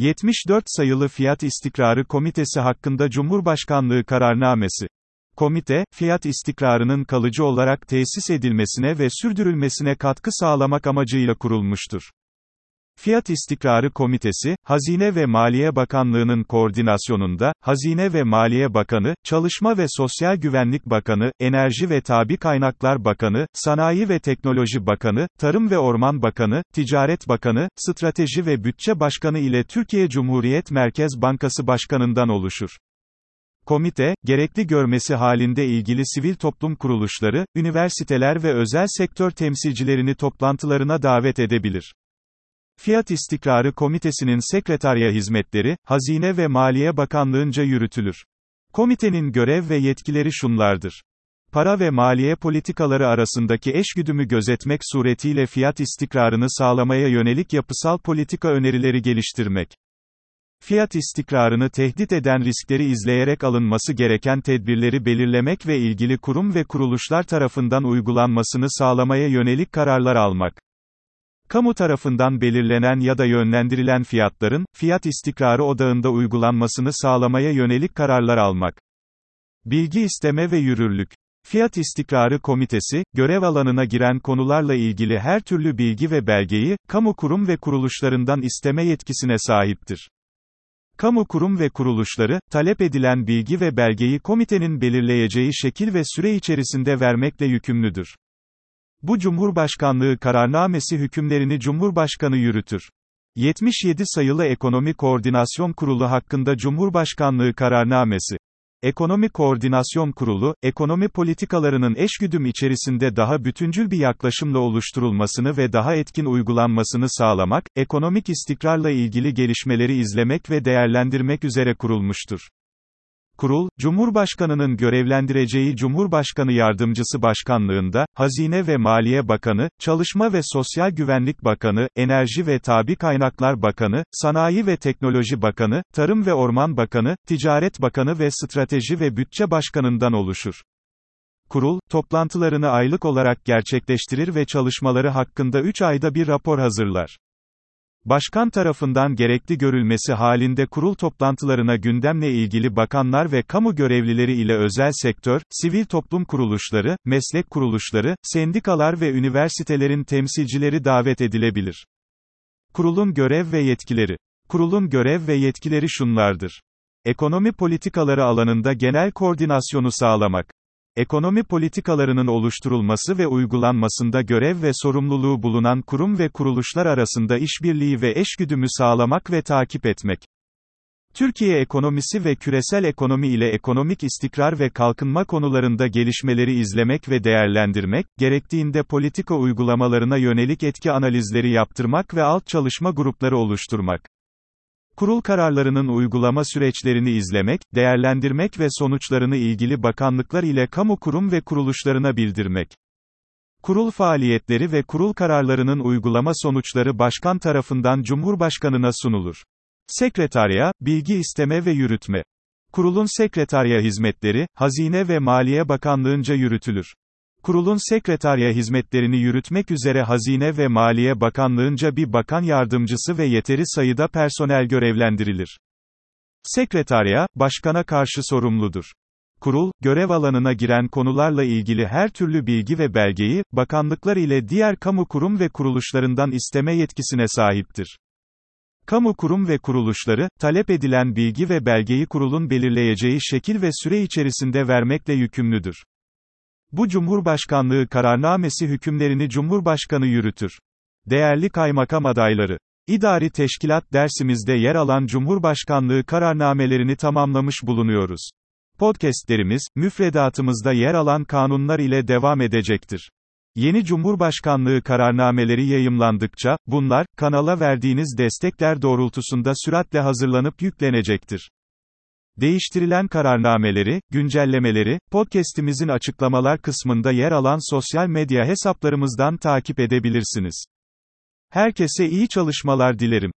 74 sayılı Fiyat İstikrarı Komitesi hakkında Cumhurbaşkanlığı kararnamesi. Komite, fiyat istikrarının kalıcı olarak tesis edilmesine ve sürdürülmesine katkı sağlamak amacıyla kurulmuştur. Fiyat İstikrarı Komitesi, Hazine ve Maliye Bakanlığı'nın koordinasyonunda, Hazine ve Maliye Bakanı, Çalışma ve Sosyal Güvenlik Bakanı, Enerji ve Tabi Kaynaklar Bakanı, Sanayi ve Teknoloji Bakanı, Tarım ve Orman Bakanı, Ticaret Bakanı, Strateji ve Bütçe Başkanı ile Türkiye Cumhuriyet Merkez Bankası Başkanı'ndan oluşur. Komite, gerekli görmesi halinde ilgili sivil toplum kuruluşları, üniversiteler ve özel sektör temsilcilerini toplantılarına davet edebilir. Fiyat İstikrarı Komitesi'nin sekreterya hizmetleri, Hazine ve Maliye Bakanlığınca yürütülür. Komitenin görev ve yetkileri şunlardır. Para ve maliye politikaları arasındaki eşgüdümü gözetmek suretiyle fiyat istikrarını sağlamaya yönelik yapısal politika önerileri geliştirmek. Fiyat istikrarını tehdit eden riskleri izleyerek alınması gereken tedbirleri belirlemek ve ilgili kurum ve kuruluşlar tarafından uygulanmasını sağlamaya yönelik kararlar almak. Kamu tarafından belirlenen ya da yönlendirilen fiyatların, fiyat istikrarı odağında uygulanmasını sağlamaya yönelik kararlar almak. Bilgi isteme ve yürürlük. Fiyat İstikrarı Komitesi, görev alanına giren konularla ilgili her türlü bilgi ve belgeyi, kamu kurum ve kuruluşlarından isteme yetkisine sahiptir. Kamu kurum ve kuruluşları, talep edilen bilgi ve belgeyi komitenin belirleyeceği şekil ve süre içerisinde vermekle yükümlüdür. Bu Cumhurbaşkanlığı kararnamesi hükümlerini Cumhurbaşkanı yürütür. 77 sayılı Ekonomi Koordinasyon Kurulu hakkında Cumhurbaşkanlığı kararnamesi. Ekonomi Koordinasyon Kurulu, ekonomi politikalarının eşgüdüm içerisinde daha bütüncül bir yaklaşımla oluşturulmasını ve daha etkin uygulanmasını sağlamak, ekonomik istikrarla ilgili gelişmeleri izlemek ve değerlendirmek üzere kurulmuştur. Kurul, Cumhurbaşkanının görevlendireceği Cumhurbaşkanı Yardımcısı Başkanlığında, Hazine ve Maliye Bakanı, Çalışma ve Sosyal Güvenlik Bakanı, Enerji ve Tabi Kaynaklar Bakanı, Sanayi ve Teknoloji Bakanı, Tarım ve Orman Bakanı, Ticaret Bakanı ve Strateji ve Bütçe Başkanı'ndan oluşur. Kurul, toplantılarını aylık olarak gerçekleştirir ve çalışmaları hakkında 3 ayda bir rapor hazırlar. Başkan tarafından gerekli görülmesi halinde kurul toplantılarına gündemle ilgili bakanlar ve kamu görevlileri ile özel sektör, sivil toplum kuruluşları, meslek kuruluşları, sendikalar ve üniversitelerin temsilcileri davet edilebilir. Kurulun görev ve yetkileri. Kurulun görev ve yetkileri şunlardır. Ekonomi politikaları alanında genel koordinasyonu sağlamak ekonomi politikalarının oluşturulması ve uygulanmasında görev ve sorumluluğu bulunan kurum ve kuruluşlar arasında işbirliği ve eşgüdümü sağlamak ve takip etmek. Türkiye ekonomisi ve küresel ekonomi ile ekonomik istikrar ve kalkınma konularında gelişmeleri izlemek ve değerlendirmek, gerektiğinde politika uygulamalarına yönelik etki analizleri yaptırmak ve alt çalışma grupları oluşturmak. Kurul kararlarının uygulama süreçlerini izlemek, değerlendirmek ve sonuçlarını ilgili bakanlıklar ile kamu kurum ve kuruluşlarına bildirmek. Kurul faaliyetleri ve kurul kararlarının uygulama sonuçları başkan tarafından Cumhurbaşkanına sunulur. Sekreterya, bilgi isteme ve yürütme. Kurulun sekreterya hizmetleri, Hazine ve Maliye Bakanlığınca yürütülür. Kurulun sekreterya hizmetlerini yürütmek üzere Hazine ve Maliye Bakanlığınca bir bakan yardımcısı ve yeteri sayıda personel görevlendirilir. Sekreterya, başkana karşı sorumludur. Kurul, görev alanına giren konularla ilgili her türlü bilgi ve belgeyi, bakanlıklar ile diğer kamu kurum ve kuruluşlarından isteme yetkisine sahiptir. Kamu kurum ve kuruluşları, talep edilen bilgi ve belgeyi kurulun belirleyeceği şekil ve süre içerisinde vermekle yükümlüdür. Bu Cumhurbaşkanlığı kararnamesi hükümlerini Cumhurbaşkanı yürütür. Değerli kaymakam adayları, İdari teşkilat dersimizde yer alan Cumhurbaşkanlığı kararnamelerini tamamlamış bulunuyoruz. Podcastlerimiz, müfredatımızda yer alan kanunlar ile devam edecektir. Yeni Cumhurbaşkanlığı kararnameleri yayımlandıkça, bunlar, kanala verdiğiniz destekler doğrultusunda süratle hazırlanıp yüklenecektir. Değiştirilen kararnameleri, güncellemeleri, podcast'imizin açıklamalar kısmında yer alan sosyal medya hesaplarımızdan takip edebilirsiniz. Herkese iyi çalışmalar dilerim.